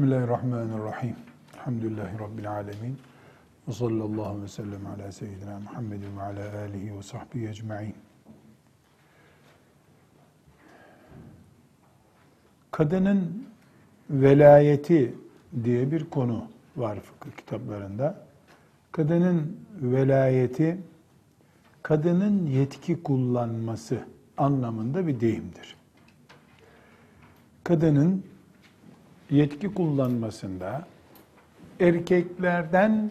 Bismillahirrahmanirrahim. Elhamdülillahi Rabbil alemin. Ve sallallahu ve sellem ala seyyidina Muhammedin ve ala alihi ve sahbihi ecma'in. Kadının velayeti diye bir konu var fıkıh kitaplarında. Kadının velayeti, kadının yetki kullanması anlamında bir deyimdir. Kadının yetki kullanmasında erkeklerden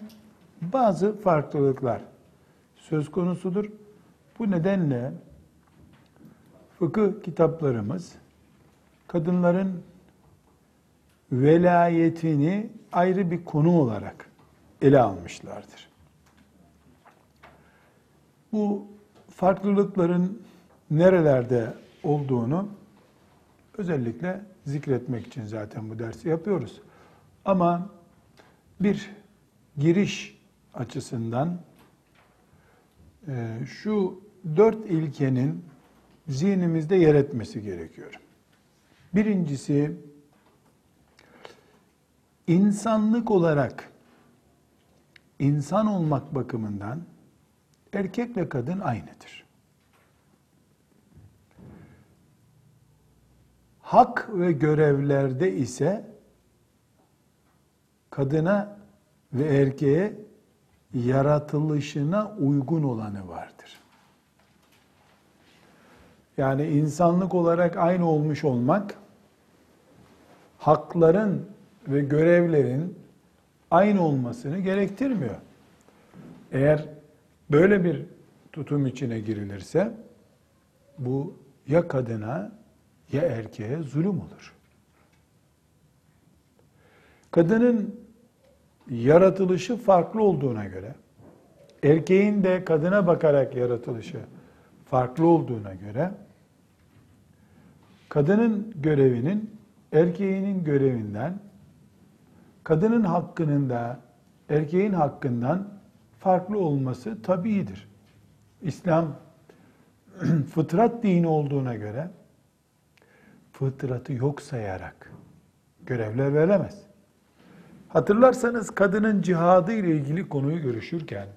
bazı farklılıklar söz konusudur. Bu nedenle fıkıh kitaplarımız kadınların velayetini ayrı bir konu olarak ele almışlardır. Bu farklılıkların nerelerde olduğunu özellikle zikretmek için zaten bu dersi yapıyoruz. Ama bir giriş açısından e, şu dört ilkenin zihnimizde yer etmesi gerekiyor. Birincisi insanlık olarak insan olmak bakımından erkekle kadın aynıdır. Hak ve görevlerde ise kadına ve erkeğe yaratılışına uygun olanı vardır. Yani insanlık olarak aynı olmuş olmak hakların ve görevlerin aynı olmasını gerektirmiyor. Eğer böyle bir tutum içine girilirse bu ya kadına ya erkeğe zulüm olur. Kadının yaratılışı farklı olduğuna göre, erkeğin de kadına bakarak yaratılışı farklı olduğuna göre, kadının görevinin erkeğinin görevinden, kadının hakkının da erkeğin hakkından farklı olması tabiidir. İslam fıtrat dini olduğuna göre fıtratı yok sayarak görevler veremez. Hatırlarsanız kadının cihadı ile ilgili konuyu görüşürken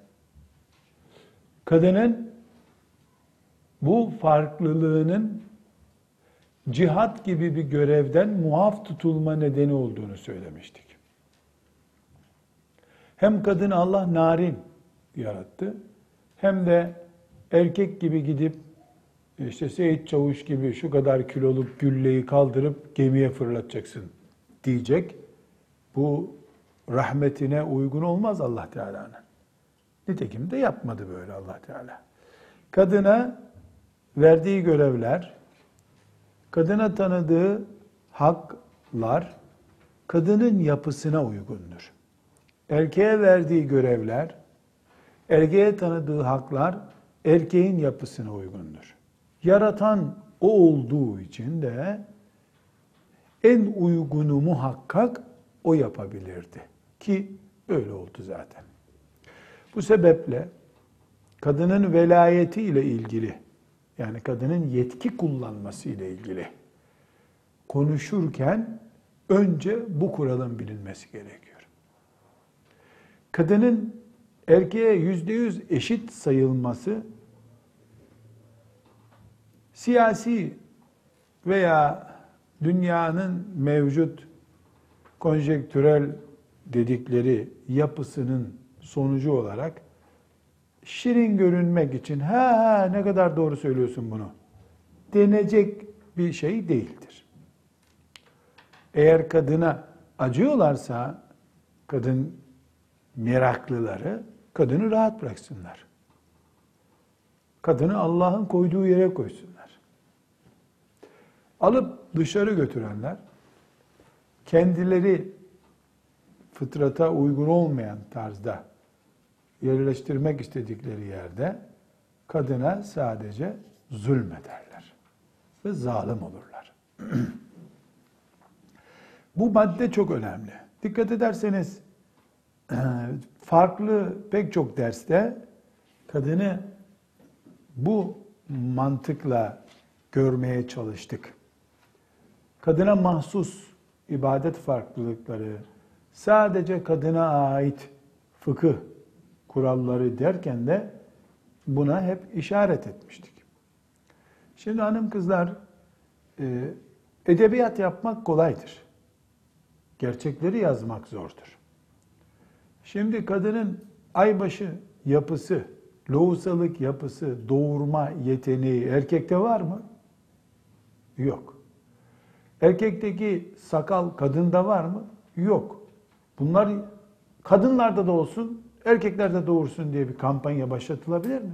kadının bu farklılığının cihat gibi bir görevden muaf tutulma nedeni olduğunu söylemiştik. Hem kadın Allah narin yarattı hem de erkek gibi gidip işte Seyit Çavuş gibi şu kadar kiloluk gülleyi kaldırıp gemiye fırlatacaksın diyecek. Bu rahmetine uygun olmaz Allah Teala'nın. Nitekim de yapmadı böyle Allah Teala. Kadına verdiği görevler, kadına tanıdığı haklar kadının yapısına uygundur. Erkeğe verdiği görevler, erkeğe tanıdığı haklar erkeğin yapısına uygundur. Yaratan o olduğu için de en uygunu muhakkak o yapabilirdi. Ki öyle oldu zaten. Bu sebeple kadının velayeti ile ilgili yani kadının yetki kullanması ile ilgili konuşurken önce bu kuralın bilinmesi gerekiyor. Kadının erkeğe yüzde yüz eşit sayılması siyasi veya dünyanın mevcut konjektürel dedikleri yapısının sonucu olarak şirin görünmek için ha, ha ne kadar doğru söylüyorsun bunu denecek bir şey değildir. Eğer kadına acıyorlarsa kadın meraklıları kadını rahat bıraksınlar. Kadını Allah'ın koyduğu yere koysunlar. Alıp dışarı götürenler kendileri fıtrata uygun olmayan tarzda yerleştirmek istedikleri yerde kadına sadece zulmederler ve zalim olurlar. Bu madde çok önemli. Dikkat ederseniz farklı pek çok derste kadını bu mantıkla görmeye çalıştık. Kadına mahsus ibadet farklılıkları, sadece kadına ait fıkıh kuralları derken de buna hep işaret etmiştik. Şimdi hanım kızlar e, edebiyat yapmak kolaydır. Gerçekleri yazmak zordur. Şimdi kadının aybaşı yapısı, lohusalık yapısı, doğurma yeteneği erkekte var mı? Yok. Erkekteki sakal kadında var mı? Yok. Bunlar kadınlarda da olsun, erkeklerde doğursun diye bir kampanya başlatılabilir mi?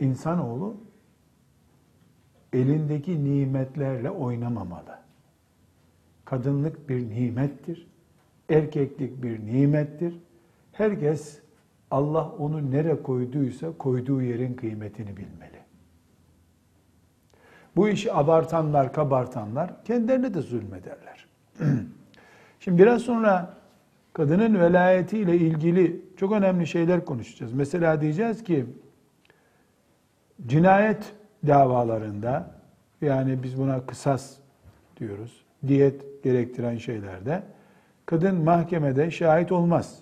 İnsanoğlu elindeki nimetlerle oynamamalı. Kadınlık bir nimettir. Erkeklik bir nimettir. Herkes Allah onu nere koyduysa koyduğu yerin kıymetini bilmeli. Bu işi abartanlar, kabartanlar kendilerine de zulmederler. Şimdi biraz sonra kadının velayetiyle ilgili çok önemli şeyler konuşacağız. Mesela diyeceğiz ki cinayet davalarında yani biz buna kısas diyoruz. Diyet gerektiren şeylerde kadın mahkemede şahit olmaz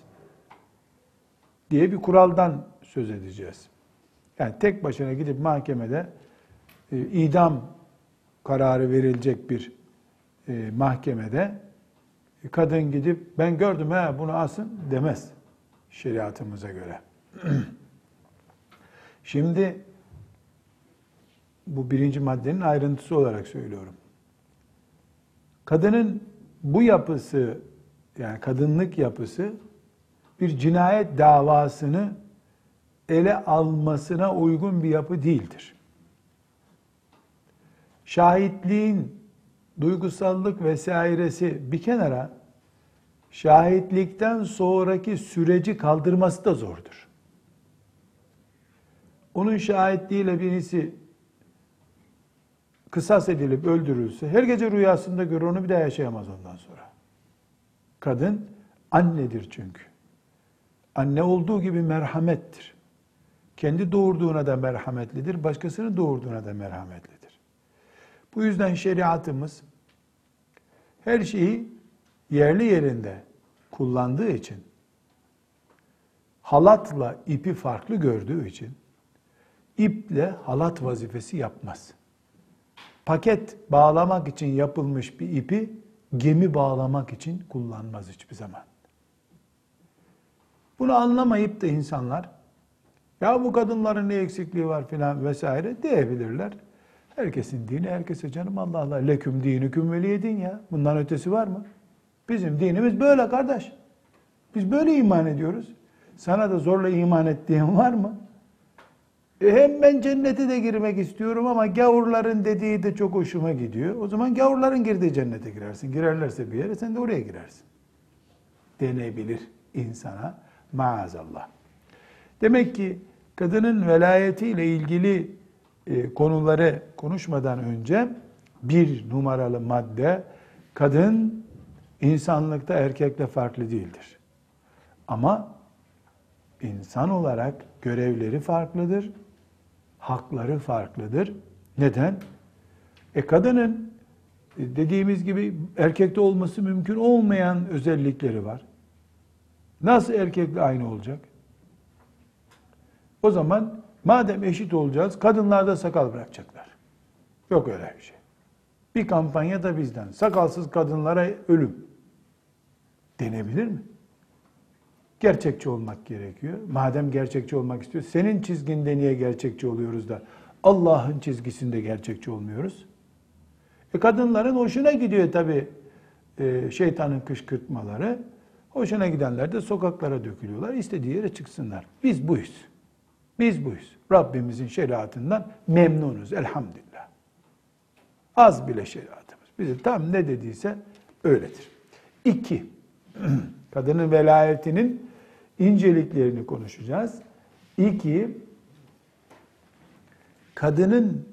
diye bir kuraldan söz edeceğiz. Yani tek başına gidip mahkemede idam kararı verilecek bir e, mahkemede kadın gidip ben gördüm ha bunu asın demez şeriatımıza göre. Şimdi bu birinci maddenin ayrıntısı olarak söylüyorum. Kadının bu yapısı yani kadınlık yapısı bir cinayet davasını ele almasına uygun bir yapı değildir. Şahitliğin duygusallık vesairesi bir kenara şahitlikten sonraki süreci kaldırması da zordur. Onun şahitliğiyle birisi kısas edilip öldürülse her gece rüyasında görür onu bir daha yaşayamaz ondan sonra. Kadın annedir çünkü. Anne olduğu gibi merhamettir. Kendi doğurduğuna da merhametlidir, başkasını doğurduğuna da merhametlidir. Bu yüzden şeriatımız her şeyi yerli yerinde kullandığı için halatla ipi farklı gördüğü için iple halat vazifesi yapmaz. Paket bağlamak için yapılmış bir ipi gemi bağlamak için kullanmaz hiçbir zaman. Bunu anlamayıp da insanlar ya bu kadınların ne eksikliği var filan vesaire diyebilirler. Herkesin dini herkese canım Allah Allah leküm dinüküm veliyedin ya. Bundan ötesi var mı? Bizim dinimiz böyle kardeş. Biz böyle iman ediyoruz. Sana da zorla iman et diyen var mı? E hem ben cennete de girmek istiyorum ama gavurların dediği de çok hoşuma gidiyor. O zaman gavurların girdiği cennete girersin. Girerlerse bir yere sen de oraya girersin. Denebilir insana maazallah. Demek ki kadının velayetiyle ilgili e, konuları konuşmadan önce bir numaralı madde kadın insanlıkta erkekle farklı değildir. Ama insan olarak görevleri farklıdır, hakları farklıdır. Neden? E kadının e, dediğimiz gibi erkekte olması mümkün olmayan özellikleri var. Nasıl erkekle aynı olacak? O zaman madem eşit olacağız, kadınlar da sakal bırakacaklar. Yok öyle bir şey. Bir kampanya da bizden. Sakalsız kadınlara ölüm. Denebilir mi? Gerçekçi olmak gerekiyor. Madem gerçekçi olmak istiyor, senin çizginde niye gerçekçi oluyoruz da Allah'ın çizgisinde gerçekçi olmuyoruz? E kadınların hoşuna gidiyor tabi e, şeytanın kışkırtmaları. Hoşuna gidenler de sokaklara dökülüyorlar. İstediği yere çıksınlar. Biz buyuz. Biz buyuz. Rabbimizin şeriatından memnunuz elhamdülillah. Az bile şeriatımız. Bize tam ne dediyse öyledir. İki, kadının velayetinin inceliklerini konuşacağız. İki, kadının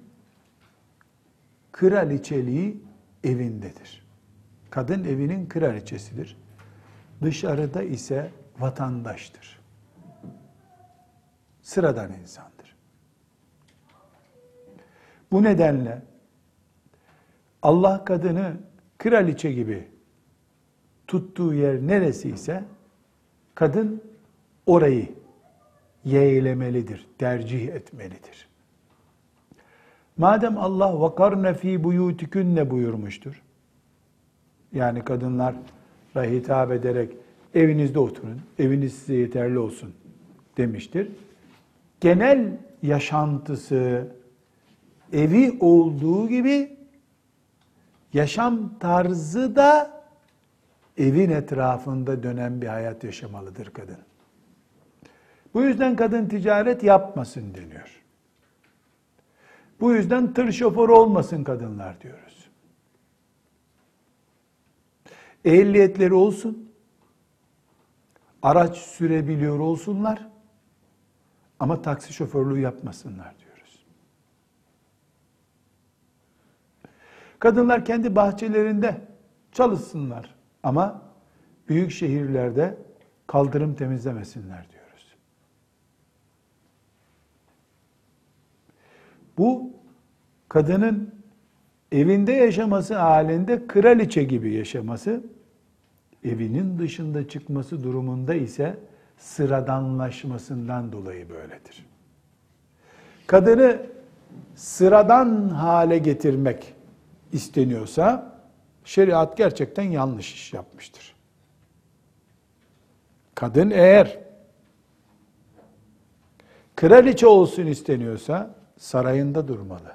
kraliçeliği evindedir. Kadın evinin kraliçesidir. Dışarıda ise vatandaştır. Sıradan insandır. Bu nedenle Allah kadını kraliçe gibi tuttuğu yer neresiyse kadın orayı yeğlemelidir, tercih etmelidir. Madem Allah vakarne fi buyutikunne buyurmuştur. Yani kadınlara hitap ederek evinizde oturun, eviniz size yeterli olsun demiştir. Genel yaşantısı evi olduğu gibi yaşam tarzı da evin etrafında dönen bir hayat yaşamalıdır kadın. Bu yüzden kadın ticaret yapmasın deniyor. Bu yüzden tır şoförü olmasın kadınlar diyoruz. Ehliyetleri olsun. Araç sürebiliyor olsunlar. Ama taksi şoförlüğü yapmasınlar diyoruz. Kadınlar kendi bahçelerinde çalışsınlar. Ama büyük şehirlerde kaldırım temizlemesinler diyoruz. Bu kadının evinde yaşaması halinde kraliçe gibi yaşaması, evinin dışında çıkması durumunda ise sıradanlaşmasından dolayı böyledir. Kadını sıradan hale getirmek isteniyorsa şeriat gerçekten yanlış iş yapmıştır. Kadın eğer kraliçe olsun isteniyorsa sarayında durmalı.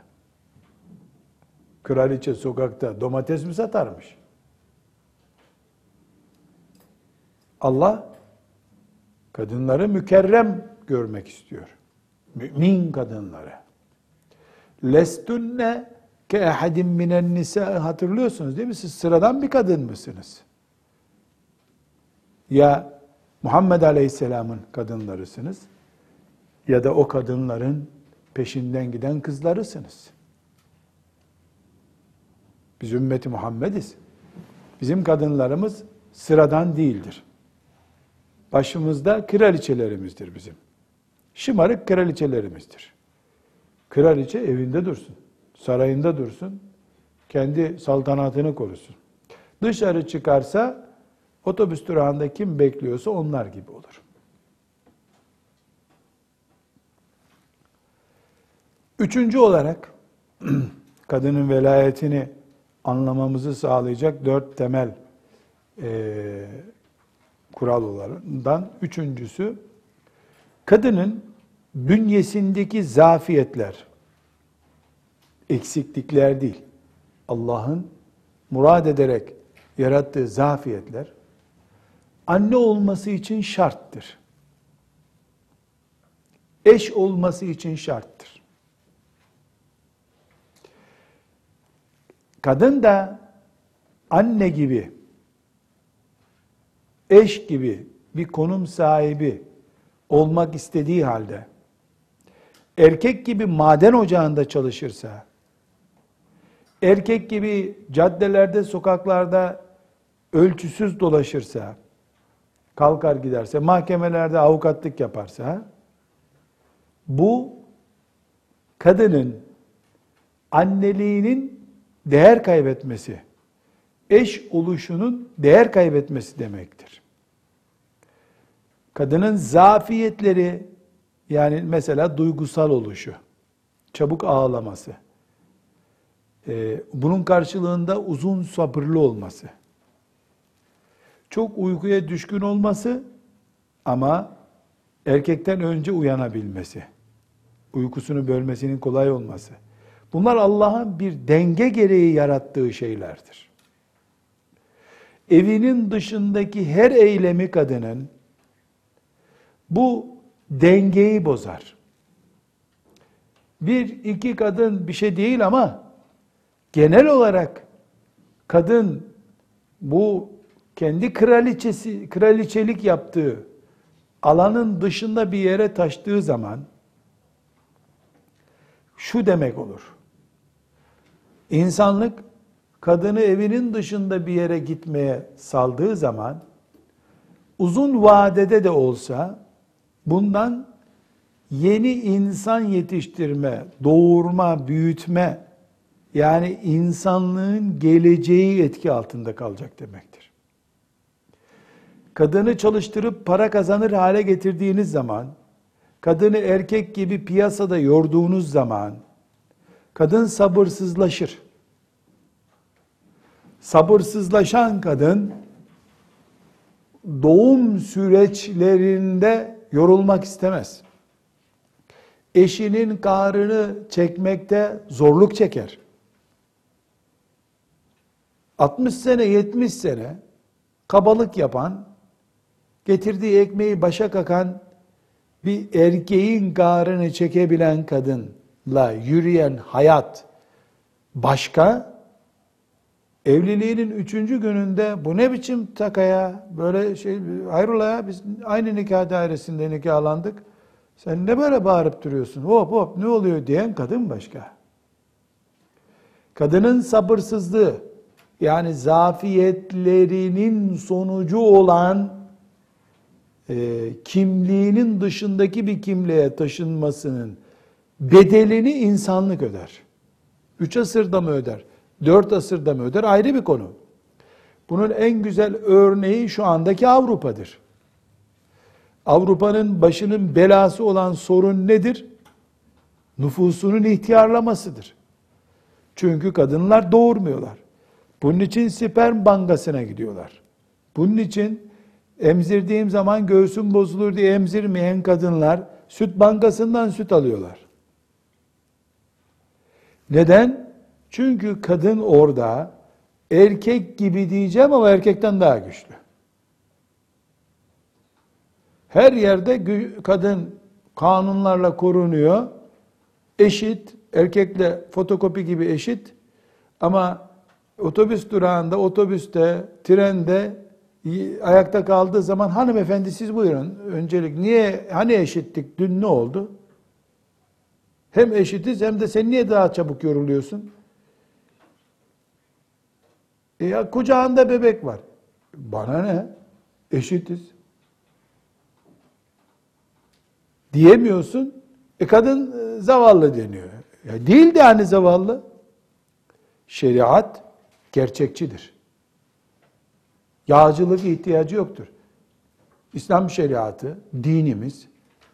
Kraliçe sokakta domates mi satarmış? Allah kadınları mükerrem görmek istiyor. Mümin kadınları. Lestunne ke ehadim minen nisa hatırlıyorsunuz değil mi? Siz sıradan bir kadın mısınız? Ya Muhammed Aleyhisselam'ın kadınlarısınız ya da o kadınların peşinden giden kızlarısınız. Biz ümmeti Muhammediz. Bizim kadınlarımız sıradan değildir. Başımızda kraliçelerimizdir bizim. Şımarık kraliçelerimizdir. Kraliçe evinde dursun sarayında dursun, kendi saltanatını korusun. Dışarı çıkarsa otobüs durağında kim bekliyorsa onlar gibi olur. Üçüncü olarak kadının velayetini anlamamızı sağlayacak dört temel e, kural olanından üçüncüsü kadının bünyesindeki zafiyetler, eksiklikler değil. Allah'ın murad ederek yarattığı zafiyetler anne olması için şarttır. Eş olması için şarttır. Kadın da anne gibi, eş gibi bir konum sahibi olmak istediği halde erkek gibi maden ocağında çalışırsa, erkek gibi caddelerde, sokaklarda ölçüsüz dolaşırsa, kalkar giderse, mahkemelerde avukatlık yaparsa, bu kadının anneliğinin değer kaybetmesi, eş oluşunun değer kaybetmesi demektir. Kadının zafiyetleri, yani mesela duygusal oluşu, çabuk ağlaması, ee, bunun karşılığında uzun sabırlı olması, çok uykuya düşkün olması ama erkekten önce uyanabilmesi, uykusunu bölmesinin kolay olması. Bunlar Allah'ın bir denge gereği yarattığı şeylerdir. Evinin dışındaki her eylemi kadının bu dengeyi bozar. Bir, iki kadın bir şey değil ama genel olarak kadın bu kendi kraliçesi kraliçelik yaptığı alanın dışında bir yere taştığı zaman şu demek olur. İnsanlık kadını evinin dışında bir yere gitmeye saldığı zaman uzun vadede de olsa bundan yeni insan yetiştirme, doğurma, büyütme Yani insanlığın geleceği etki altında kalacak demektir. Kadını çalıştırıp para kazanır hale getirdiğiniz zaman, kadını erkek gibi piyasada yorduğunuz zaman, kadın sabırsızlaşır. Sabırsızlaşan kadın, doğum süreçlerinde yorulmak istemez. Eşinin kahrını çekmekte zorluk çeker. 60 sene 70 sene kabalık yapan, getirdiği ekmeği başa kakan bir erkeğin kahrını çekebilen kadınla yürüyen hayat başka, evliliğinin üçüncü gününde bu ne biçim takaya böyle şey hayrola ya biz aynı nikah dairesinde nikahlandık. Sen ne böyle bağırıp duruyorsun? Hop hop ne oluyor diyen kadın başka. Kadının sabırsızlığı yani zafiyetlerinin sonucu olan e, kimliğinin dışındaki bir kimliğe taşınmasının bedelini insanlık öder. Üç asırda mı öder? Dört asırda mı öder? Ayrı bir konu. Bunun en güzel örneği şu andaki Avrupa'dır. Avrupa'nın başının belası olan sorun nedir? Nüfusunun ihtiyarlamasıdır. Çünkü kadınlar doğurmuyorlar. Bunun için sperm bankasına gidiyorlar. Bunun için emzirdiğim zaman göğsüm bozulur diye emzirmeyen kadınlar süt bankasından süt alıyorlar. Neden? Çünkü kadın orada erkek gibi diyeceğim ama erkekten daha güçlü. Her yerde kadın kanunlarla korunuyor. Eşit, erkekle fotokopi gibi eşit. Ama otobüs durağında, otobüste, trende ayakta kaldığı zaman hanımefendi siz buyurun öncelik niye hani eşittik dün ne oldu? Hem eşitiz hem de sen niye daha çabuk yoruluyorsun? E ya kucağında bebek var. Bana ne? Eşitiz. Diyemiyorsun. E kadın e, zavallı deniyor. Ya değil de hani zavallı. Şeriat gerçekçidir. Yağcılık ihtiyacı yoktur. İslam şeriatı, dinimiz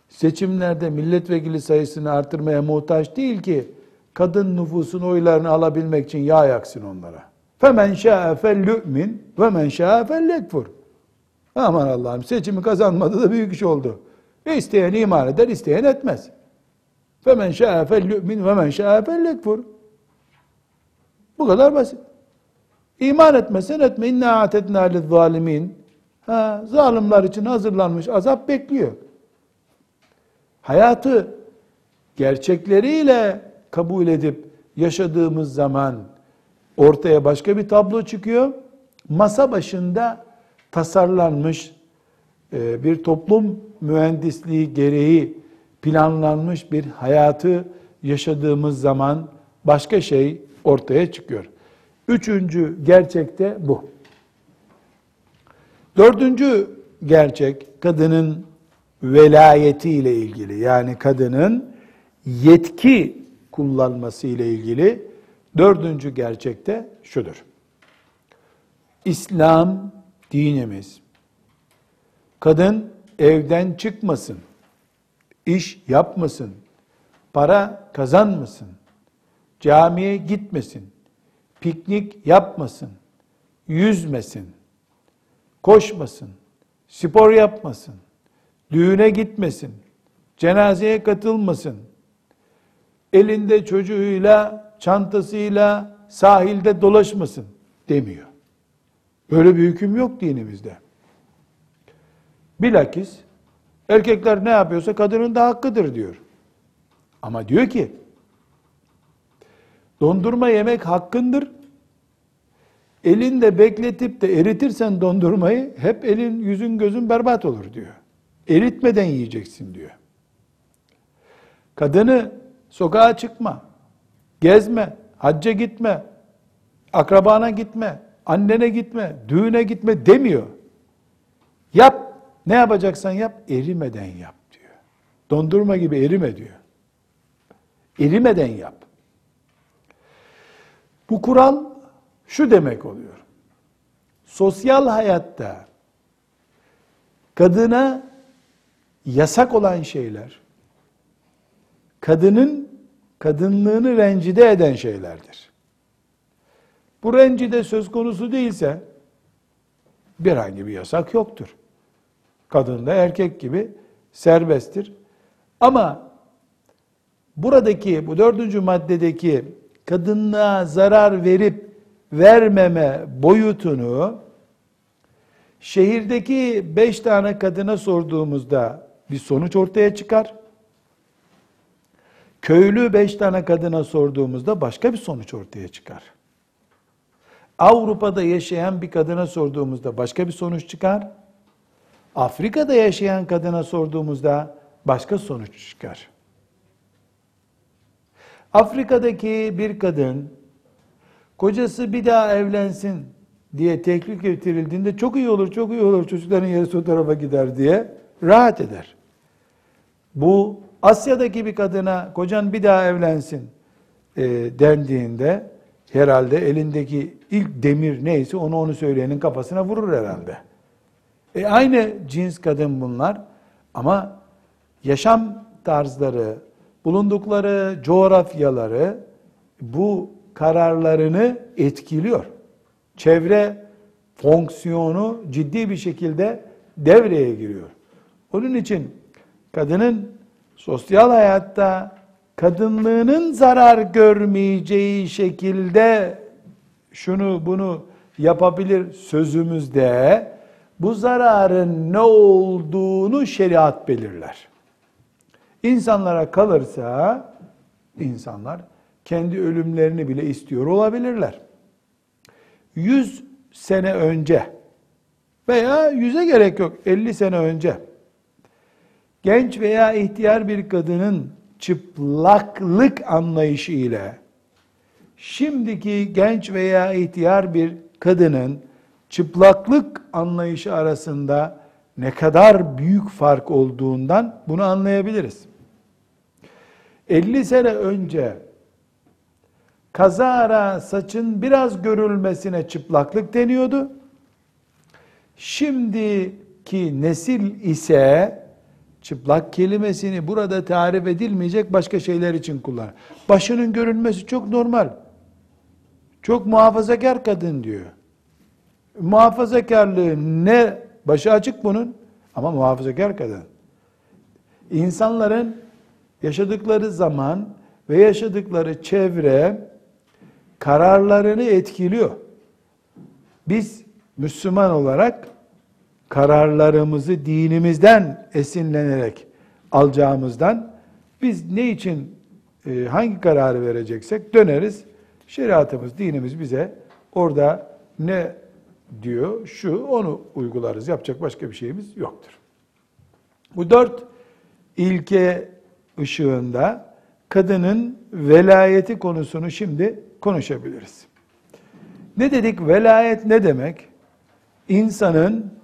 seçimlerde milletvekili sayısını artırmaya muhtaç değil ki kadın nüfusun oylarını alabilmek için yağ yaksın onlara. Femen şa'e fellü'min ve men şa'e fellekfur. Aman Allah'ım seçimi kazanmadı da büyük iş oldu. E isteyen iman eder, isteyen etmez. Femen şa'e fellü'min ve men şa'e fellekfur. Bu kadar basit. İman etmesen etme. İnna atedna lizzalimin. Ha, zalimler için hazırlanmış azap bekliyor. Hayatı gerçekleriyle kabul edip yaşadığımız zaman ortaya başka bir tablo çıkıyor. Masa başında tasarlanmış e, bir toplum mühendisliği gereği planlanmış bir hayatı yaşadığımız zaman başka şey ortaya çıkıyor. Üçüncü gerçek de bu. Dördüncü gerçek kadının velayeti ile ilgili. Yani kadının yetki kullanması ile ilgili. Dördüncü gerçek de şudur. İslam dinimiz kadın evden çıkmasın, iş yapmasın, para kazanmasın, camiye gitmesin, piknik yapmasın, yüzmesin, koşmasın, spor yapmasın, düğüne gitmesin, cenazeye katılmasın, elinde çocuğuyla, çantasıyla sahilde dolaşmasın demiyor. Böyle bir hüküm yok dinimizde. Bilakis erkekler ne yapıyorsa kadının da hakkıdır diyor. Ama diyor ki Dondurma yemek hakkındır. Elinde bekletip de eritirsen dondurmayı hep elin, yüzün, gözün berbat olur diyor. Eritmeden yiyeceksin diyor. Kadını sokağa çıkma, gezme, hacca gitme, akrabana gitme, annene gitme, düğüne gitme demiyor. Yap, ne yapacaksan yap, erimeden yap diyor. Dondurma gibi erime diyor. Erimeden yap. Bu kural şu demek oluyor. Sosyal hayatta kadına yasak olan şeyler kadının kadınlığını rencide eden şeylerdir. Bu rencide söz konusu değilse bir hangi bir yasak yoktur. Kadın da erkek gibi serbesttir. Ama buradaki bu dördüncü maddedeki kadınlığa zarar verip vermeme boyutunu şehirdeki beş tane kadına sorduğumuzda bir sonuç ortaya çıkar. Köylü beş tane kadına sorduğumuzda başka bir sonuç ortaya çıkar. Avrupa'da yaşayan bir kadına sorduğumuzda başka bir sonuç çıkar. Afrika'da yaşayan kadına sorduğumuzda başka sonuç çıkar. Afrika'daki bir kadın kocası bir daha evlensin diye teklif getirildiğinde çok iyi olur, çok iyi olur çocukların yarısı o tarafa gider diye rahat eder. Bu Asya'daki bir kadına kocan bir daha evlensin e, dendiğinde herhalde elindeki ilk demir neyse onu onu söyleyenin kafasına vurur herhalde. E aynı cins kadın bunlar ama yaşam tarzları, bulundukları coğrafyaları bu kararlarını etkiliyor. Çevre fonksiyonu ciddi bir şekilde devreye giriyor. Onun için kadının sosyal hayatta kadınlığının zarar görmeyeceği şekilde şunu bunu yapabilir sözümüzde bu zararın ne olduğunu şeriat belirler. İnsanlara kalırsa insanlar kendi ölümlerini bile istiyor olabilirler. 100 sene önce veya yüze gerek yok 50 sene önce genç veya ihtiyar bir kadının çıplaklık anlayışı ile şimdiki genç veya ihtiyar bir kadının çıplaklık anlayışı arasında ne kadar büyük fark olduğundan bunu anlayabiliriz. 50 sene önce kazara saçın biraz görülmesine çıplaklık deniyordu. Şimdiki nesil ise çıplak kelimesini burada tarif edilmeyecek başka şeyler için kullanır. Başının görünmesi çok normal. Çok muhafazakar kadın diyor. Muhafazakarlığı ne? Başı açık bunun ama muhafazakar kadın. İnsanların yaşadıkları zaman ve yaşadıkları çevre kararlarını etkiliyor. Biz Müslüman olarak kararlarımızı dinimizden esinlenerek alacağımızdan biz ne için e, hangi kararı vereceksek döneriz. Şeriatımız, dinimiz bize orada ne diyor, şu onu uygularız. Yapacak başka bir şeyimiz yoktur. Bu dört ilke ışığında kadının velayeti konusunu şimdi konuşabiliriz. Ne dedik? Velayet ne demek? İnsanın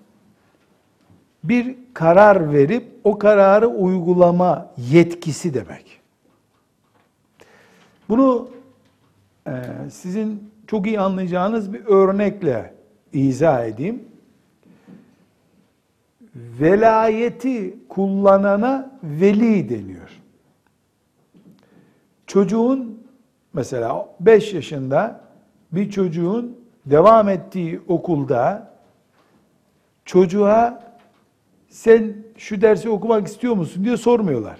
bir karar verip o kararı uygulama yetkisi demek. Bunu e, sizin çok iyi anlayacağınız bir örnekle izah edeyim. Velayeti kullanana veli deniyor. Çocuğun mesela 5 yaşında bir çocuğun devam ettiği okulda çocuğa sen şu dersi okumak istiyor musun diye sormuyorlar.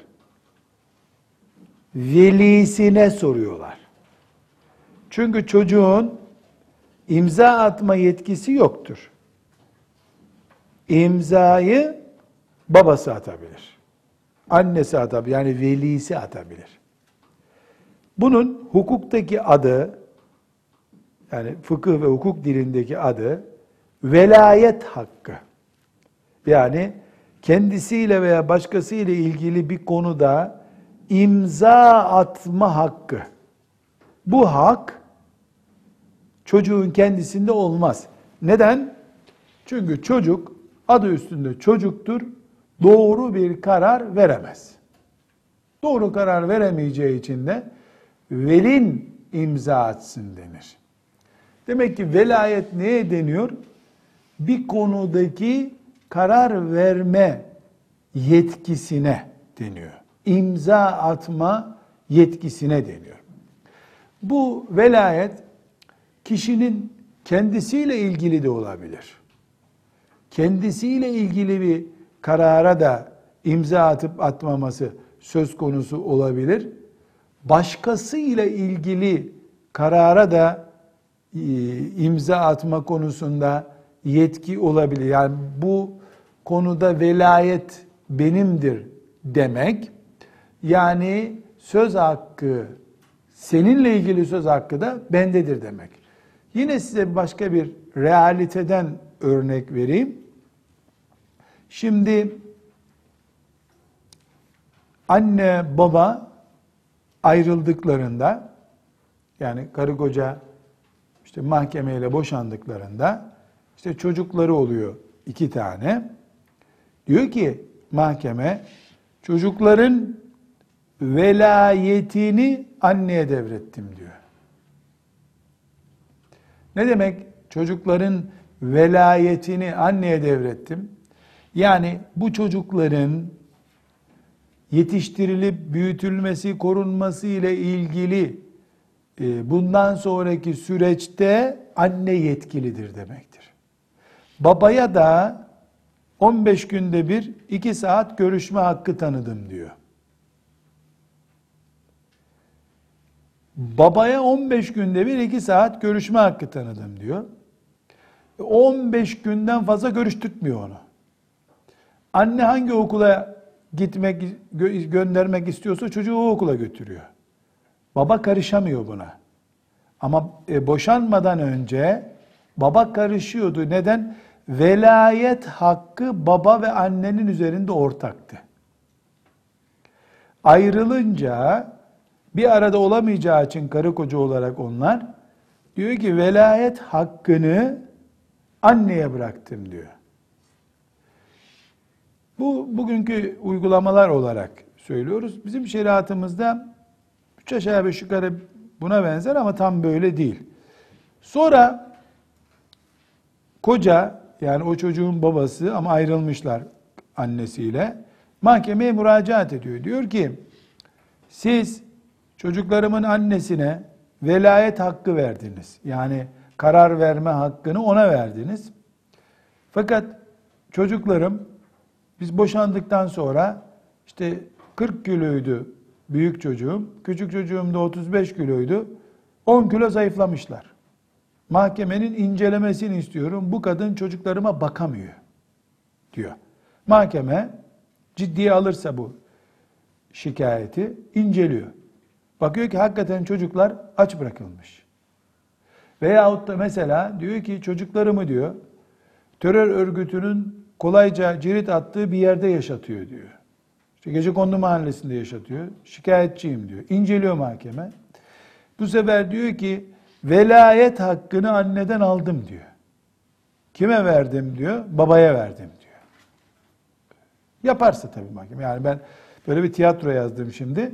Velisine soruyorlar. Çünkü çocuğun imza atma yetkisi yoktur. İmzayı babası atabilir. Annesi atabilir. Yani velisi atabilir. Bunun hukuktaki adı yani fıkıh ve hukuk dilindeki adı velayet hakkı. Yani kendisiyle veya başkasıyla ilgili bir konuda imza atma hakkı. Bu hak çocuğun kendisinde olmaz. Neden? Çünkü çocuk adı üstünde çocuktur. Doğru bir karar veremez. Doğru karar veremeyeceği için de velin imza atsın denir. Demek ki velayet neye deniyor? Bir konudaki karar verme yetkisine deniyor. İmza atma yetkisine deniyor. Bu velayet kişinin kendisiyle ilgili de olabilir. Kendisiyle ilgili bir karara da imza atıp atmaması söz konusu olabilir. Başkası ile ilgili karara da e, imza atma konusunda yetki olabilir. Yani bu konuda velayet benimdir demek. Yani söz hakkı seninle ilgili söz hakkı da bendedir demek. Yine size başka bir realiteden örnek vereyim. Şimdi anne baba ayrıldıklarında yani karı koca işte mahkemeyle boşandıklarında işte çocukları oluyor iki tane. Diyor ki mahkeme çocukların velayetini anneye devrettim diyor. Ne demek? Çocukların velayetini anneye devrettim. Yani bu çocukların yetiştirilip büyütülmesi, korunması ile ilgili e, bundan sonraki süreçte anne yetkilidir demektir. Babaya da 15 günde bir 2 saat görüşme hakkı tanıdım diyor. Babaya 15 günde bir 2 saat görüşme hakkı tanıdım diyor. 15 günden fazla görüştürtmüyor onu. Anne hangi okula gitmek, gö- göndermek istiyorsa çocuğu o okula götürüyor. Baba karışamıyor buna. Ama e, boşanmadan önce baba karışıyordu. Neden? Velayet hakkı baba ve annenin üzerinde ortaktı. Ayrılınca bir arada olamayacağı için karı koca olarak onlar diyor ki velayet hakkını anneye bıraktım diyor. Bu bugünkü uygulamalar olarak söylüyoruz. Bizim şeriatımızda üç aşağı beş yukarı buna benzer ama tam böyle değil. Sonra koca yani o çocuğun babası ama ayrılmışlar annesiyle mahkemeye müracaat ediyor. Diyor ki siz çocuklarımın annesine velayet hakkı verdiniz. Yani karar verme hakkını ona verdiniz. Fakat çocuklarım biz boşandıktan sonra işte 40 kiloydu büyük çocuğum, küçük çocuğum da 35 kiloydu. 10 kilo zayıflamışlar. Mahkemenin incelemesini istiyorum. Bu kadın çocuklarıma bakamıyor diyor. Mahkeme ciddiye alırsa bu şikayeti inceliyor. Bakıyor ki hakikaten çocuklar aç bırakılmış. Veyahut da mesela diyor ki çocuklarımı diyor terör örgütünün kolayca cirit attığı bir yerde yaşatıyor diyor. İşte gece kondu mahallesinde yaşatıyor. Şikayetçiyim diyor. İnceliyor mahkeme. Bu sefer diyor ki velayet hakkını anneden aldım diyor. Kime verdim diyor? Babaya verdim diyor. Yaparsa tabii mahkeme. Yani ben böyle bir tiyatro yazdım şimdi.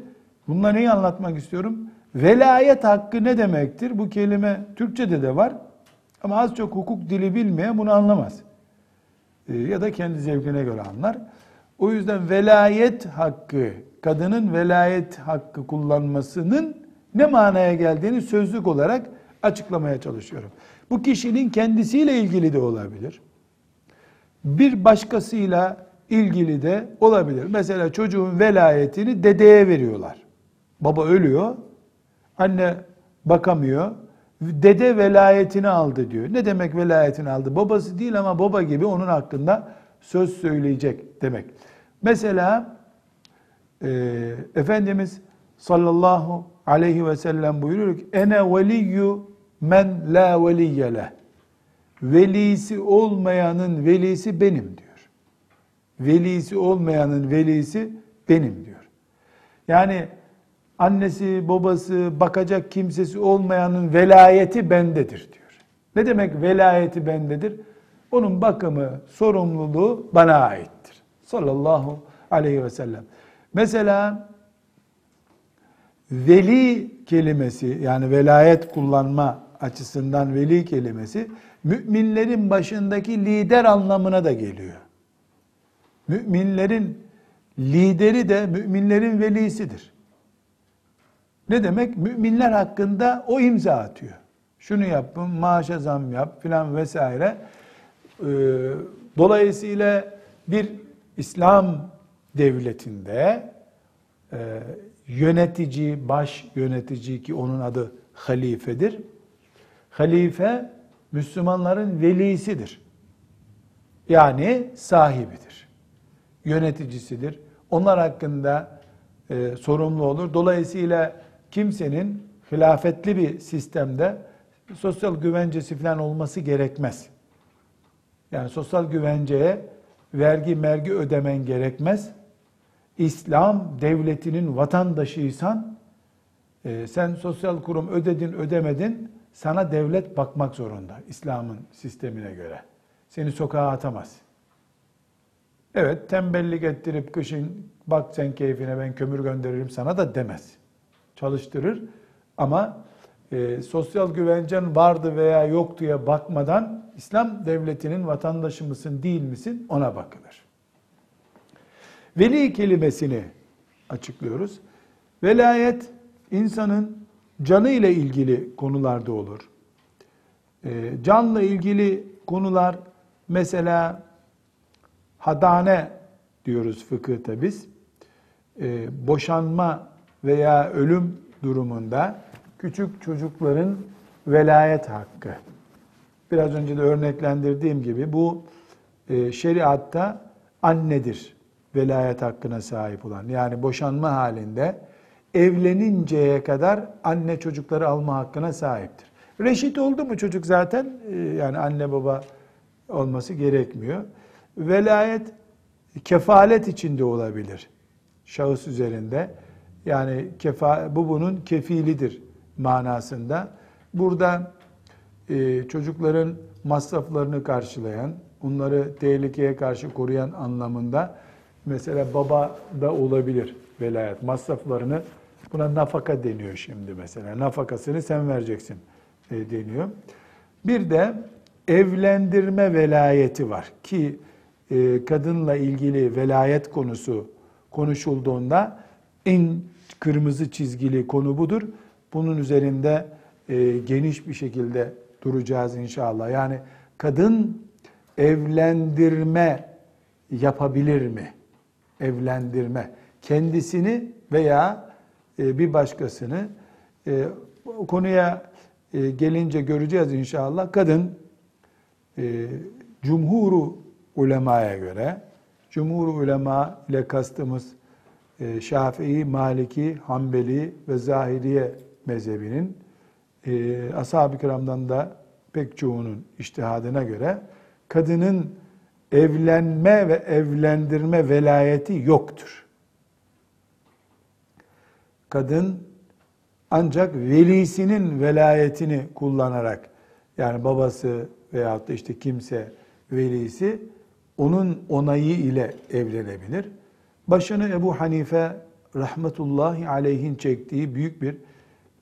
Bununla neyi anlatmak istiyorum? Velayet hakkı ne demektir? Bu kelime Türkçe'de de var. Ama az çok hukuk dili bilmeyen bunu anlamaz. Ee, ya da kendi zevkine göre anlar. O yüzden velayet hakkı, kadının velayet hakkı kullanmasının ne manaya geldiğini sözlük olarak açıklamaya çalışıyorum. Bu kişinin kendisiyle ilgili de olabilir. Bir başkasıyla ilgili de olabilir. Mesela çocuğun velayetini dedeye veriyorlar. Baba ölüyor, anne bakamıyor. Dede velayetini aldı diyor. Ne demek velayetini aldı? Babası değil ama baba gibi onun hakkında söz söyleyecek demek. Mesela e, Efendimiz sallallahu aleyhi ve sellem buyuruyor ki ene veliyyu men la veliyye Velisi olmayanın velisi benim diyor. Velisi olmayanın velisi benim diyor. Yani annesi, babası, bakacak kimsesi olmayanın velayeti bendedir diyor. Ne demek velayeti bendedir? Onun bakımı, sorumluluğu bana aittir. Sallallahu aleyhi ve sellem. Mesela veli kelimesi yani velayet kullanma açısından veli kelimesi müminlerin başındaki lider anlamına da geliyor. Müminlerin lideri de müminlerin velisidir. Ne demek? Müminler hakkında o imza atıyor. Şunu yapın, maaşa zam yap filan vesaire. Ee, dolayısıyla bir İslam devletinde e, yönetici, baş yönetici ki onun adı halifedir. Halife Müslümanların velisidir. Yani sahibidir. Yöneticisidir. Onlar hakkında e, sorumlu olur. Dolayısıyla kimsenin hilafetli bir sistemde sosyal güvencesi falan olması gerekmez. Yani sosyal güvenceye vergi mergi ödemen gerekmez. İslam devletinin vatandaşıysan e, sen sosyal kurum ödedin ödemedin sana devlet bakmak zorunda İslam'ın sistemine göre. Seni sokağa atamaz. Evet tembellik ettirip kışın bak sen keyfine ben kömür gönderirim sana da demez. Çalıştırır ama e, sosyal güvencen vardı veya yok diye bakmadan İslam devletinin vatandaşı mısın değil misin ona bakılır. Veli kelimesini açıklıyoruz. Velayet insanın canı ile ilgili konularda olur. E, canla ilgili konular mesela hadane diyoruz fıkıhta biz. E, boşanma veya ölüm durumunda küçük çocukların velayet hakkı. Biraz önce de örneklendirdiğim gibi bu e, şeriatta annedir velayet hakkına sahip olan. Yani boşanma halinde evleninceye kadar anne çocukları alma hakkına sahiptir. Reşit oldu mu çocuk zaten e, yani anne baba olması gerekmiyor. Velayet kefalet içinde olabilir şahıs üzerinde. Yani kefa, bu bunun kefilidir manasında. Burada e, çocukların masraflarını karşılayan, onları tehlikeye karşı koruyan anlamında mesela baba da olabilir velayet. Masraflarını buna nafaka deniyor şimdi mesela. Nafakasını sen vereceksin e, deniyor. Bir de evlendirme velayeti var ki e, kadınla ilgili velayet konusu konuşulduğunda en kırmızı çizgili konu budur. Bunun üzerinde e, geniş bir şekilde duracağız inşallah. Yani kadın evlendirme yapabilir mi? Evlendirme. Kendisini veya e, bir başkasını e, o konuya e, gelince göreceğiz inşallah. Kadın cumhuru ulemaya göre, cumhur ulema ile kastımız Şafii, Maliki, Hanbeli ve Zahiriye mezhebinin ashab-ı kiramdan da pek çoğunun iştihadına göre kadının evlenme ve evlendirme velayeti yoktur. Kadın ancak velisinin velayetini kullanarak yani babası veyahut da işte kimse velisi onun onayı ile evlenebilir. Başını Ebu Hanife rahmetullahi aleyhin çektiği büyük bir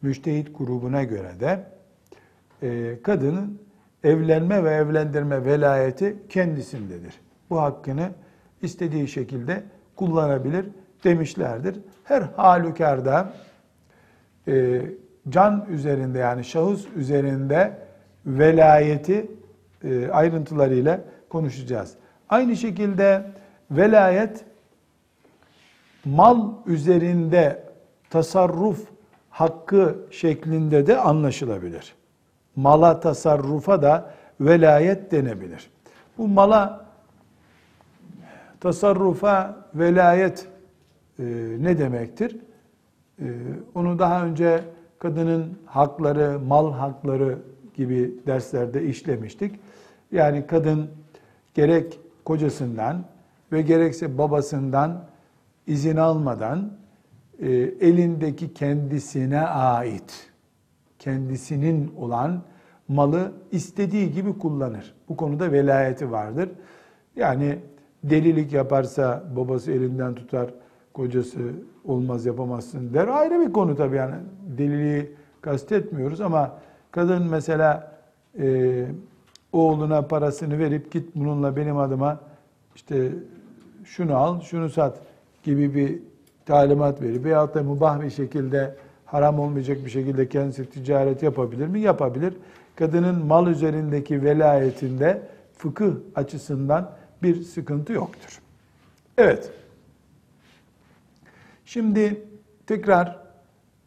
müştehit grubuna göre de e, kadının evlenme ve evlendirme velayeti kendisindedir. Bu hakkını istediği şekilde kullanabilir demişlerdir. Her halükarda e, can üzerinde yani şahıs üzerinde velayeti e, ayrıntılarıyla konuşacağız. Aynı şekilde velayet mal üzerinde tasarruf hakkı şeklinde de anlaşılabilir. Mala tasarrufa da velayet denebilir. Bu mala tasarrufa velayet e, ne demektir? E, onu daha önce kadının hakları, mal hakları gibi derslerde işlemiştik. Yani kadın gerek kocasından ve gerekse babasından izin almadan e, elindeki kendisine ait, kendisinin olan malı istediği gibi kullanır. Bu konuda velayeti vardır. Yani delilik yaparsa babası elinden tutar, kocası olmaz yapamazsın der. Ayrı bir konu tabii yani deliliği kastetmiyoruz ama kadın mesela e, oğluna parasını verip git bununla benim adıma işte şunu al, şunu sat gibi bir talimat verir. Veyahut da mübah bir şekilde haram olmayacak bir şekilde kendisi ticaret yapabilir mi? Yapabilir. Kadının mal üzerindeki velayetinde fıkıh açısından bir sıkıntı yoktur. Evet. Şimdi tekrar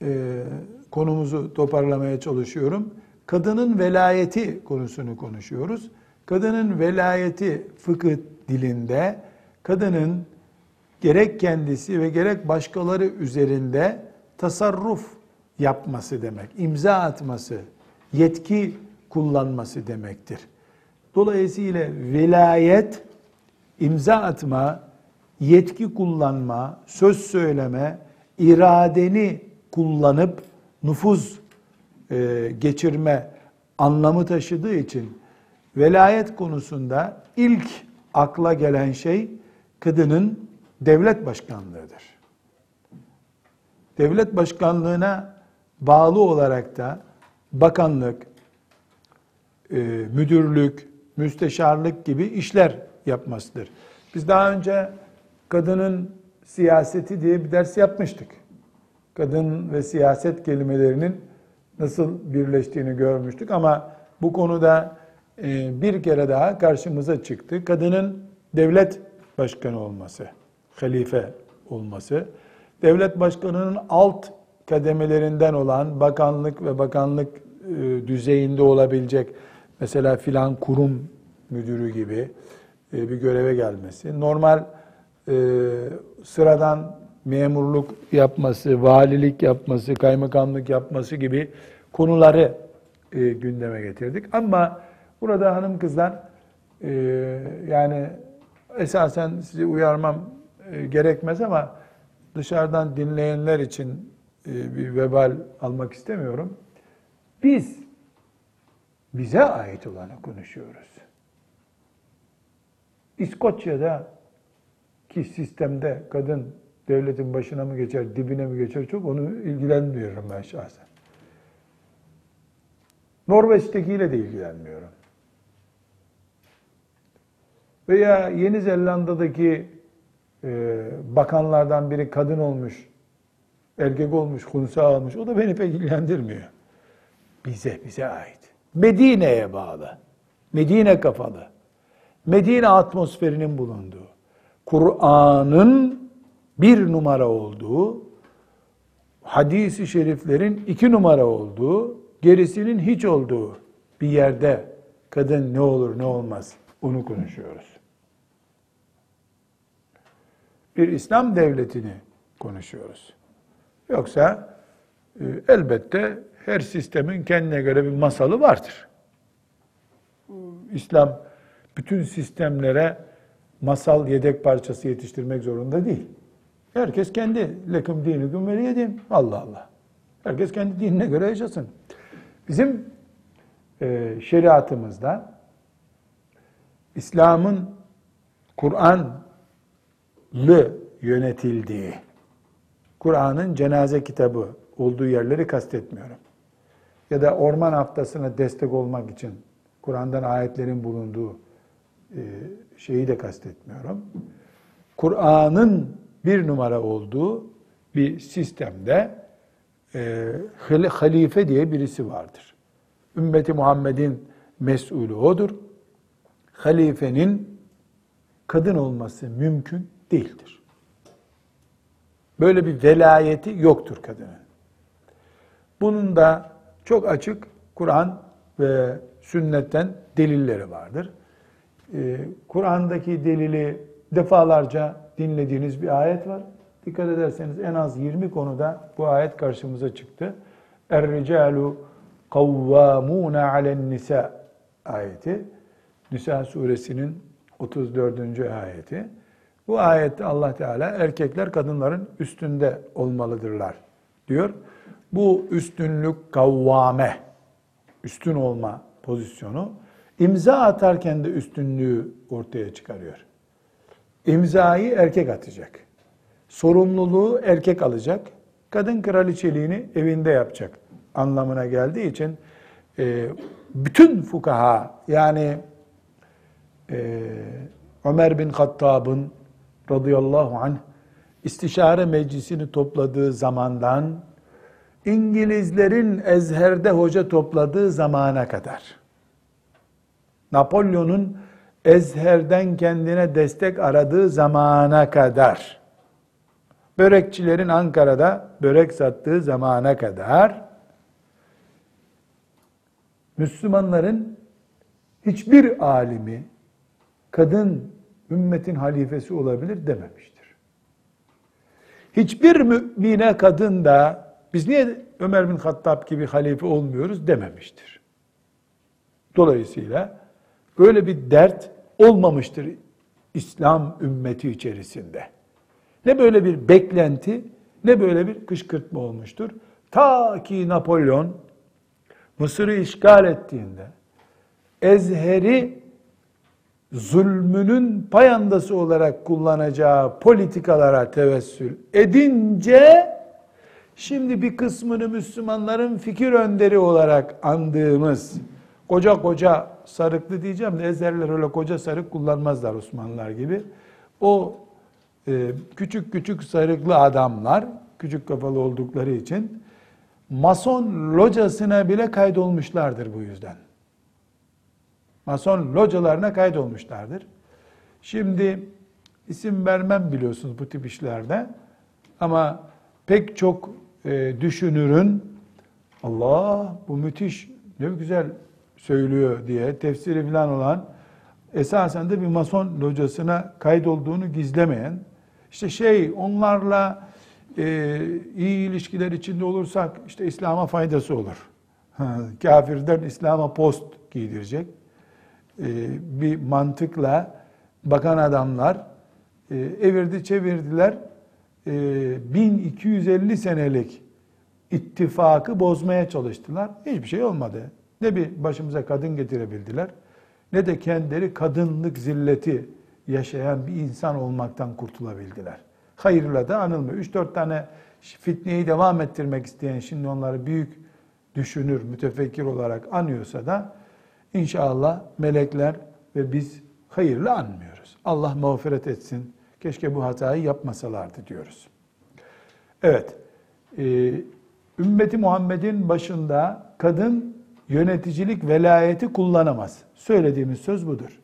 e, konumuzu toparlamaya çalışıyorum. Kadının velayeti konusunu konuşuyoruz. Kadının velayeti fıkıh dilinde kadının gerek kendisi ve gerek başkaları üzerinde tasarruf yapması demek, imza atması, yetki kullanması demektir. Dolayısıyla velayet, imza atma, yetki kullanma, söz söyleme, iradeni kullanıp nüfuz e, geçirme anlamı taşıdığı için velayet konusunda ilk akla gelen şey kadının devlet başkanlığıdır. Devlet başkanlığına bağlı olarak da bakanlık, e, müdürlük, müsteşarlık gibi işler yapmasıdır. Biz daha önce kadının siyaseti diye bir ders yapmıştık. Kadın ve siyaset kelimelerinin nasıl birleştiğini görmüştük ama bu konuda e, bir kere daha karşımıza çıktı. Kadının devlet başkanı olması, halife olması, devlet başkanının alt kademelerinden olan bakanlık ve bakanlık e, düzeyinde olabilecek mesela filan kurum müdürü gibi e, bir göreve gelmesi, normal sıradan memurluk yapması, valilik yapması, kaymakamlık yapması gibi konuları e, gündeme getirdik. Ama burada hanım kızlar e, yani esasen sizi uyarmam e, gerekmez ama dışarıdan dinleyenler için e, bir vebal almak istemiyorum. Biz bize ait olanı konuşuyoruz. İskoçya'da ki sistemde kadın devletin başına mı geçer, dibine mi geçer çok onu ilgilenmiyorum ben şahsen. Norveç'tekiyle de ilgilenmiyorum. Veya Yeni Zelanda'daki e, bakanlardan biri kadın olmuş, erkek olmuş, kunsa almış. O da beni pek ilgilendirmiyor. Bize, bize ait. Medine'ye bağlı. Medine kafalı. Medine atmosferinin bulunduğu. Kur'an'ın bir numara olduğu, hadisi şeriflerin iki numara olduğu, gerisinin hiç olduğu bir yerde kadın ne olur ne olmaz onu konuşuyoruz. Bir İslam devletini konuşuyoruz. Yoksa e, elbette her sistemin kendine göre bir masalı vardır. İslam bütün sistemlere masal yedek parçası yetiştirmek zorunda değil. Herkes kendi lekum dinikum veliyedim. Allah Allah. Herkes kendi dinine göre yaşasın. Bizim e, şeriatımızda İslam'ın Kur'an'lı yönetildiği, Kur'an'ın cenaze kitabı olduğu yerleri kastetmiyorum. Ya da orman haftasına destek olmak için Kur'an'dan ayetlerin bulunduğu e, şeyi de kastetmiyorum. Kur'an'ın bir numara olduğu bir sistemde e, halife diye birisi vardır. Ümmeti Muhammed'in mesulü odur. Halifenin kadın olması mümkün değildir. Böyle bir velayeti yoktur kadının. Bunun da çok açık Kur'an ve sünnetten delilleri vardır. Ee, Kur'an'daki delili defalarca dinlediğiniz bir ayet var. Dikkat ederseniz en az 20 konuda bu ayet karşımıza çıktı. Er-ricalu kavvamuna alen nisa ayeti. Nisa suresinin 34. ayeti. Bu ayette Allah Teala erkekler kadınların üstünde olmalıdırlar diyor. Bu üstünlük kavvame, üstün olma pozisyonu imza atarken de üstünlüğü ortaya çıkarıyor. İmzayı erkek atacak. sorumluluğu erkek alacak. Kadın kraliçeliğini evinde yapacak anlamına geldiği için e, bütün fukaha yani e, Ömer bin Hattab'ın radıyallahu anh istişare meclisini topladığı zamandan İngilizlerin Ezher'de hoca topladığı zamana kadar. Napolyon'un Ezher'den kendine destek aradığı zamana kadar. Börekçilerin Ankara'da börek sattığı zamana kadar. Müslümanların hiçbir alimi kadın ümmetin halifesi olabilir dememiştir. Hiçbir mümine kadın da biz niye Ömer bin Hattab gibi halife olmuyoruz dememiştir. Dolayısıyla böyle bir dert olmamıştır İslam ümmeti içerisinde. Ne böyle bir beklenti ne böyle bir kışkırtma olmuştur. Ta ki Napolyon Mısır'ı işgal ettiğinde Ezher'i zulmünün payandası olarak kullanacağı politikalara tevessül edince şimdi bir kısmını Müslümanların fikir önderi olarak andığımız koca koca sarıklı diyeceğim de Ezherler öyle koca sarık kullanmazlar Osmanlılar gibi. O e, küçük küçük sarıklı adamlar küçük kafalı oldukları için Mason locasına bile kaydolmuşlardır bu yüzden. Mason localarına kaydolmuşlardır. Şimdi isim vermem biliyorsunuz bu tip işlerde. Ama pek çok e, düşünürün Allah bu müthiş ne güzel söylüyor diye tefsiri falan olan esasen de bir mason locasına kaydolduğunu gizlemeyen işte şey onlarla e, iyi ilişkiler içinde olursak işte İslam'a faydası olur. kafirden İslam'a post giydirecek. E, bir mantıkla bakan adamlar e, evirdi çevirdiler. E, 1250 senelik ittifakı bozmaya çalıştılar. Hiçbir şey olmadı. Ne bir başımıza kadın getirebildiler ne de kendileri kadınlık zilleti yaşayan bir insan olmaktan kurtulabildiler hayırla da anılmıyor. 3-4 tane fitneyi devam ettirmek isteyen şimdi onları büyük düşünür, mütefekkir olarak anıyorsa da inşallah melekler ve biz hayırla anmıyoruz. Allah mağfiret etsin. Keşke bu hatayı yapmasalardı diyoruz. Evet, e, ümmeti Muhammed'in başında kadın yöneticilik velayeti kullanamaz. Söylediğimiz söz budur.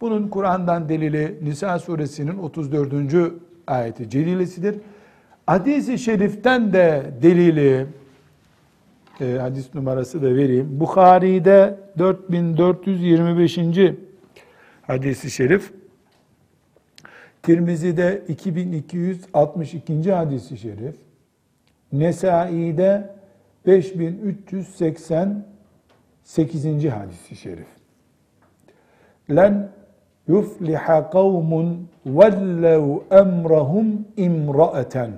Bunun Kur'an'dan delili Nisa suresinin 34 ayeti celilesidir. Hadis-i şeriften de delili, e, hadis numarası da vereyim. Bukhari'de 4425. hadisi şerif, Tirmizi'de 2262. hadisi şerif, Nesai'de 5388. hadisi şerif. Len yufliha kavmun vellev emrahum imra'eten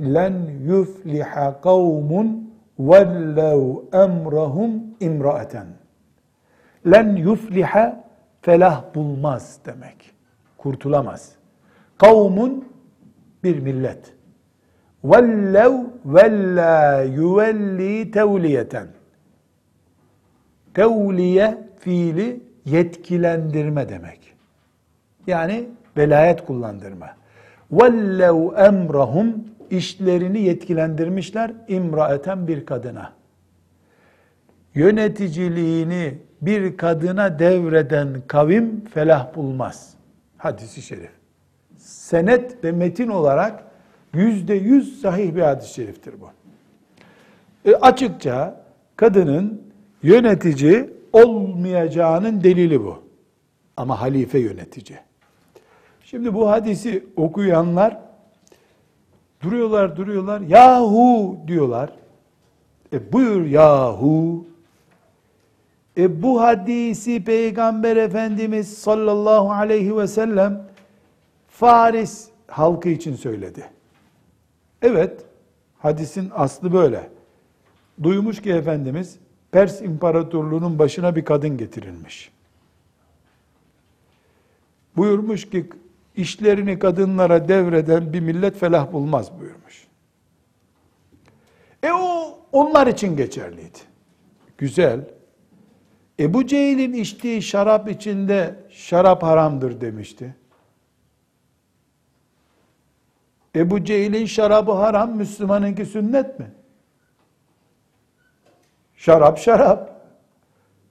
len yufliha kavmun vellev emrahum imra'eten len yufliha felah bulmaz demek. Kurtulamaz. Kavmun bir millet. Vellev vella yuvelli tevliyeten. Tevliye fiili yetkilendirme demek. Yani velayet kullandırma. وَلَّوْ emrahum işlerini yetkilendirmişler imraeten bir kadına. Yöneticiliğini bir kadına devreden kavim felah bulmaz. Hadisi şerif. Senet ve metin olarak yüzde yüz sahih bir hadis-i şeriftir bu. E açıkça kadının yönetici olmayacağının delili bu. Ama halife yönetici. Şimdi bu hadisi okuyanlar duruyorlar duruyorlar yahu diyorlar. E buyur yahu. E bu hadisi Peygamber Efendimiz sallallahu aleyhi ve sellem Faris halkı için söyledi. Evet, hadisin aslı böyle. Duymuş ki Efendimiz Pers İmparatorluğu'nun başına bir kadın getirilmiş. Buyurmuş ki işlerini kadınlara devreden bir millet felah bulmaz buyurmuş. E o onlar için geçerliydi. Güzel. Ebu Cehil'in içtiği şarap içinde şarap haramdır demişti. Ebu Cehil'in şarabı haram, Müslümanınki sünnet mi? Şarap şarap.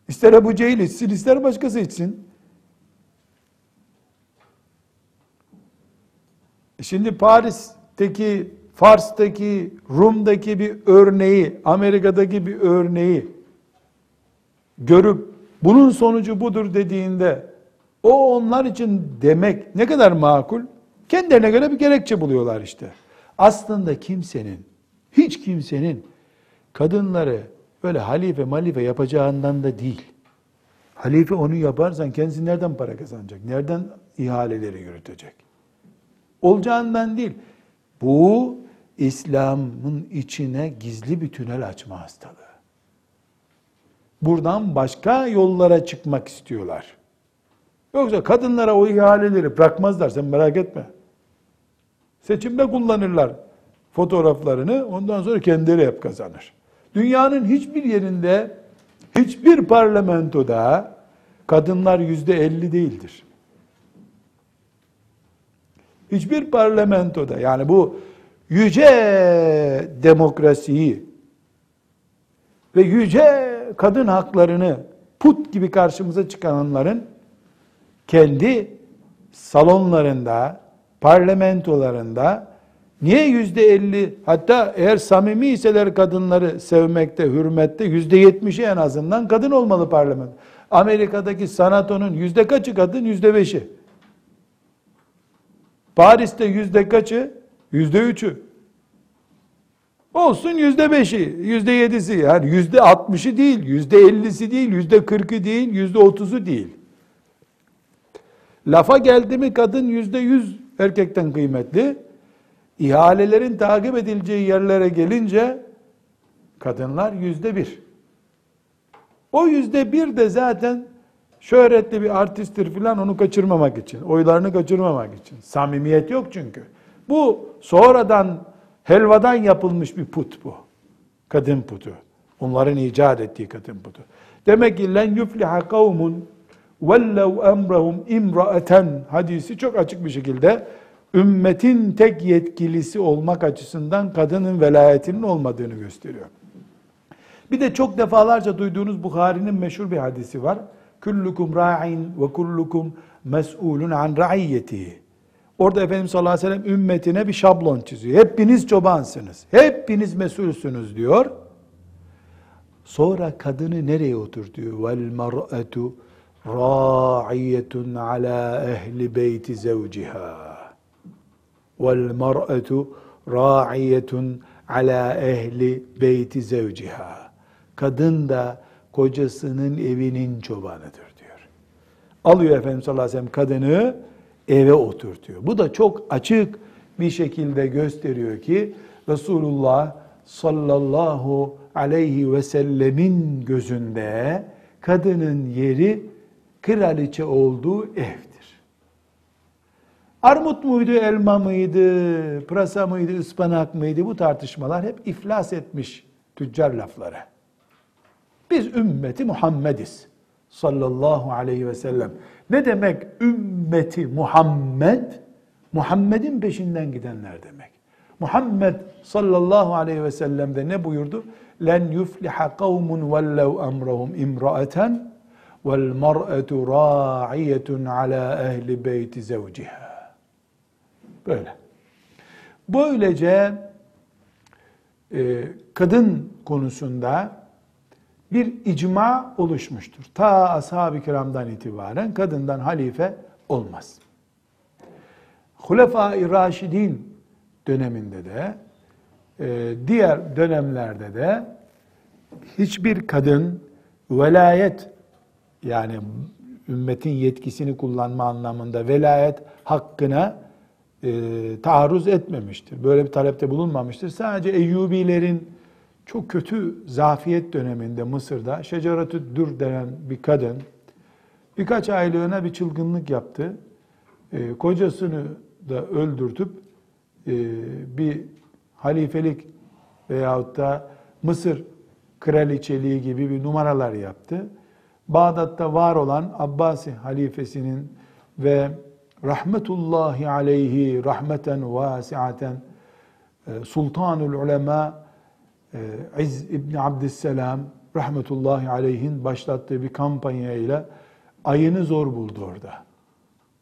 İster Ebu Cehil içsin, ister başkası içsin. Şimdi Paris'teki, Fars'taki, Rum'daki bir örneği, Amerika'daki bir örneği görüp bunun sonucu budur dediğinde o onlar için demek ne kadar makul? Kendilerine göre bir gerekçe buluyorlar işte. Aslında kimsenin, hiç kimsenin kadınları böyle halife malife yapacağından da değil. Halife onu yaparsan kendisi nereden para kazanacak? Nereden ihaleleri yürütecek? Olacağından değil. Bu İslam'ın içine gizli bir tünel açma hastalığı. Buradan başka yollara çıkmak istiyorlar. Yoksa kadınlara o ihaleleri bırakmazlar sen merak etme. Seçimde kullanırlar fotoğraflarını ondan sonra kendileri hep kazanır. Dünyanın hiçbir yerinde hiçbir parlamentoda kadınlar yüzde elli değildir. Hiçbir parlamentoda yani bu yüce demokrasiyi ve yüce kadın haklarını put gibi karşımıza çıkanların kendi salonlarında, parlamentolarında niye yüzde elli hatta eğer samimi iseler kadınları sevmekte, hürmette yüzde yetmişi en azından kadın olmalı parlament. Amerika'daki sanatonun yüzde kaçı kadın? Yüzde beşi. Paris'te yüzde kaçı? Yüzde üçü. Olsun yüzde beşi, yüzde yedisi, yani yüzde altmışı değil, yüzde ellisi değil, yüzde kırkı değil, yüzde otuzu değil. Lafa geldi mi kadın yüzde yüz erkekten kıymetli. İhalelerin takip edileceği yerlere gelince kadınlar yüzde bir. O yüzde bir de zaten şöhretli bir artisttir filan onu kaçırmamak için, oylarını kaçırmamak için. Samimiyet yok çünkü. Bu sonradan helvadan yapılmış bir put bu. Kadın putu. Onların icat ettiği kadın putu. Demek ki len yufliha kavmun vellev emrahum imraeten hadisi çok açık bir şekilde ümmetin tek yetkilisi olmak açısından kadının velayetinin olmadığını gösteriyor. Bir de çok defalarca duyduğunuz Bukhari'nin meşhur bir hadisi var. Kullukum ra'in ve kullukum mes'ulun an ra'iyyetihi. Orada Efendimiz sallallahu aleyhi ve sellem ümmetine bir şablon çiziyor. Hepiniz çobansınız. Hepiniz mesulsünüz diyor. Sonra kadını nereye oturtuyor? Vel mar'atu ra'iyetun ala ehli beyti zevciha. Vel mar'atu ra'iyetun ala ehli beyti zevciha. Kadın da kocasının evinin çobanıdır diyor. Alıyor Efendimiz sallallahu aleyhi ve sellem kadını eve oturtuyor. Bu da çok açık bir şekilde gösteriyor ki Resulullah sallallahu aleyhi ve sellemin gözünde kadının yeri kraliçe olduğu evdir. Armut muydu, elma mıydı, pırasa mıydı, ıspanak mıydı bu tartışmalar hep iflas etmiş tüccar lafları. Biz ümmeti Muhammediz sallallahu aleyhi ve sellem. Ne demek ümmeti Muhammed? Muhammed'in peşinden gidenler demek. Muhammed sallallahu aleyhi ve sellem de ne buyurdu? Len yufliha kavmun vellev emrahum imraeten vel mar'etu ra'iyetun ala ehli beyti zevciha. Böyle. Böylece e, kadın konusunda bir icma oluşmuştur. Ta ashab-ı kiramdan itibaren kadından halife olmaz. Hulefai Raşidin döneminde de e, diğer dönemlerde de hiçbir kadın velayet yani ümmetin yetkisini kullanma anlamında velayet hakkına e, taarruz etmemiştir. Böyle bir talepte bulunmamıştır. Sadece Eyyubilerin çok kötü zafiyet döneminde Mısır'da Şeceratü Dür denen bir kadın birkaç aylığına bir çılgınlık yaptı. e, kocasını da öldürtüp e, bir halifelik veyahut da Mısır kraliçeliği gibi bir numaralar yaptı. Bağdat'ta var olan Abbasi halifesinin ve rahmetullahi aleyhi rahmeten vasiaten e, Sultanul Ulema İz İbni Abdüsselam rahmetullahi aleyhin başlattığı bir kampanyayla ayını zor buldu orada.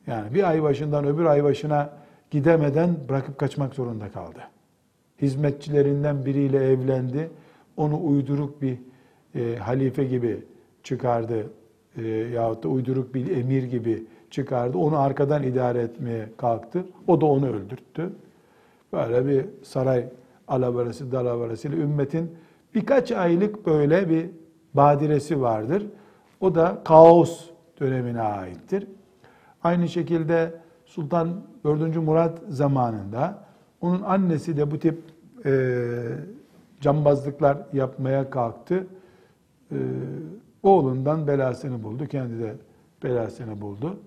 Yani bir ay başından öbür ay başına gidemeden bırakıp kaçmak zorunda kaldı. Hizmetçilerinden biriyle evlendi. Onu uyduruk bir e, halife gibi çıkardı e, yahut da uyduruk bir emir gibi çıkardı. Onu arkadan idare etmeye kalktı. O da onu öldürttü. Böyle bir saray alavarası dalavarasıyla ümmetin birkaç aylık böyle bir badiresi vardır. O da kaos dönemine aittir. Aynı şekilde Sultan 4. Murat zamanında onun annesi de bu tip e, cambazlıklar yapmaya kalktı. E, oğlundan belasını buldu. Kendi de belasını buldu.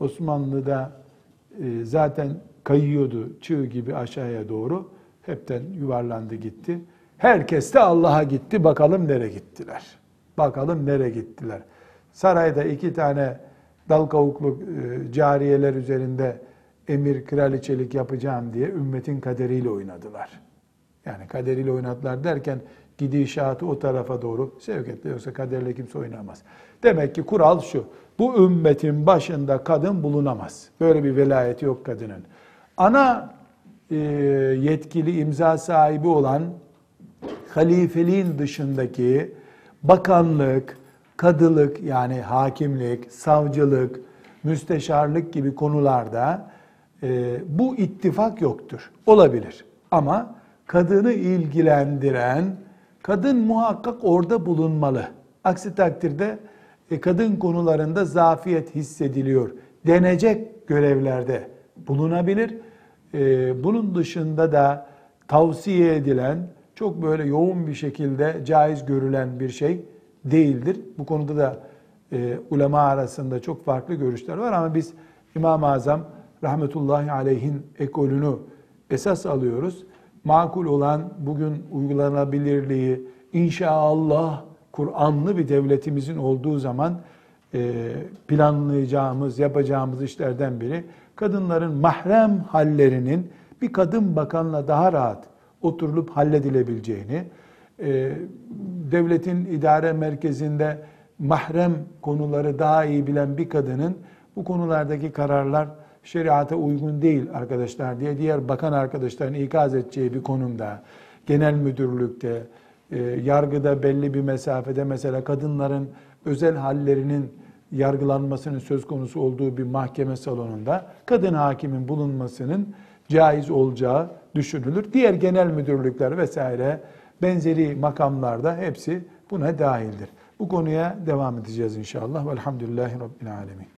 Osmanlı'da e, zaten kayıyordu çığ gibi aşağıya doğru. Hepten yuvarlandı gitti. Herkes de Allah'a gitti. Bakalım nereye gittiler. Bakalım nereye gittiler. Sarayda iki tane dal kavuklu e, cariyeler üzerinde emir kraliçelik yapacağım diye ümmetin kaderiyle oynadılar. Yani kaderiyle oynadılar derken gidişatı o tarafa doğru sevk etti. Yoksa kaderle kimse oynamaz. Demek ki kural şu. Bu ümmetin başında kadın bulunamaz. Böyle bir velayeti yok kadının. Ana yetkili imza sahibi olan halifeliğin dışındaki bakanlık, kadılık yani hakimlik, savcılık, müsteşarlık gibi konularda e, bu ittifak yoktur. Olabilir. Ama kadını ilgilendiren kadın muhakkak orada bulunmalı. Aksi takdirde e, kadın konularında zafiyet hissediliyor. Denecek görevlerde bulunabilir. E, bunun dışında da tavsiye edilen çok böyle yoğun bir şekilde caiz görülen bir şey değildir. Bu konuda da e, ulema arasında çok farklı görüşler var ama biz İmam-ı Azam rahmetullahi aleyhin ekolünü esas alıyoruz. Makul olan bugün uygulanabilirliği inşallah Kur'anlı bir devletimizin olduğu zaman e, planlayacağımız, yapacağımız işlerden biri kadınların mahrem hallerinin bir kadın bakanla daha rahat oturulup halledilebileceğini, e, devletin idare merkezinde mahrem konuları daha iyi bilen bir kadının bu konulardaki kararlar şeriata uygun değil arkadaşlar diye diğer bakan arkadaşların ikaz edeceği bir konumda, genel müdürlükte, e, yargıda belli bir mesafede mesela kadınların özel hallerinin yargılanmasının söz konusu olduğu bir mahkeme salonunda kadın hakimin bulunmasının caiz olacağı düşünülür. Diğer genel müdürlükler vesaire benzeri makamlarda hepsi buna dahildir. Bu konuya devam edeceğiz inşallah. Velhamdülillahi Rabbil Alemin.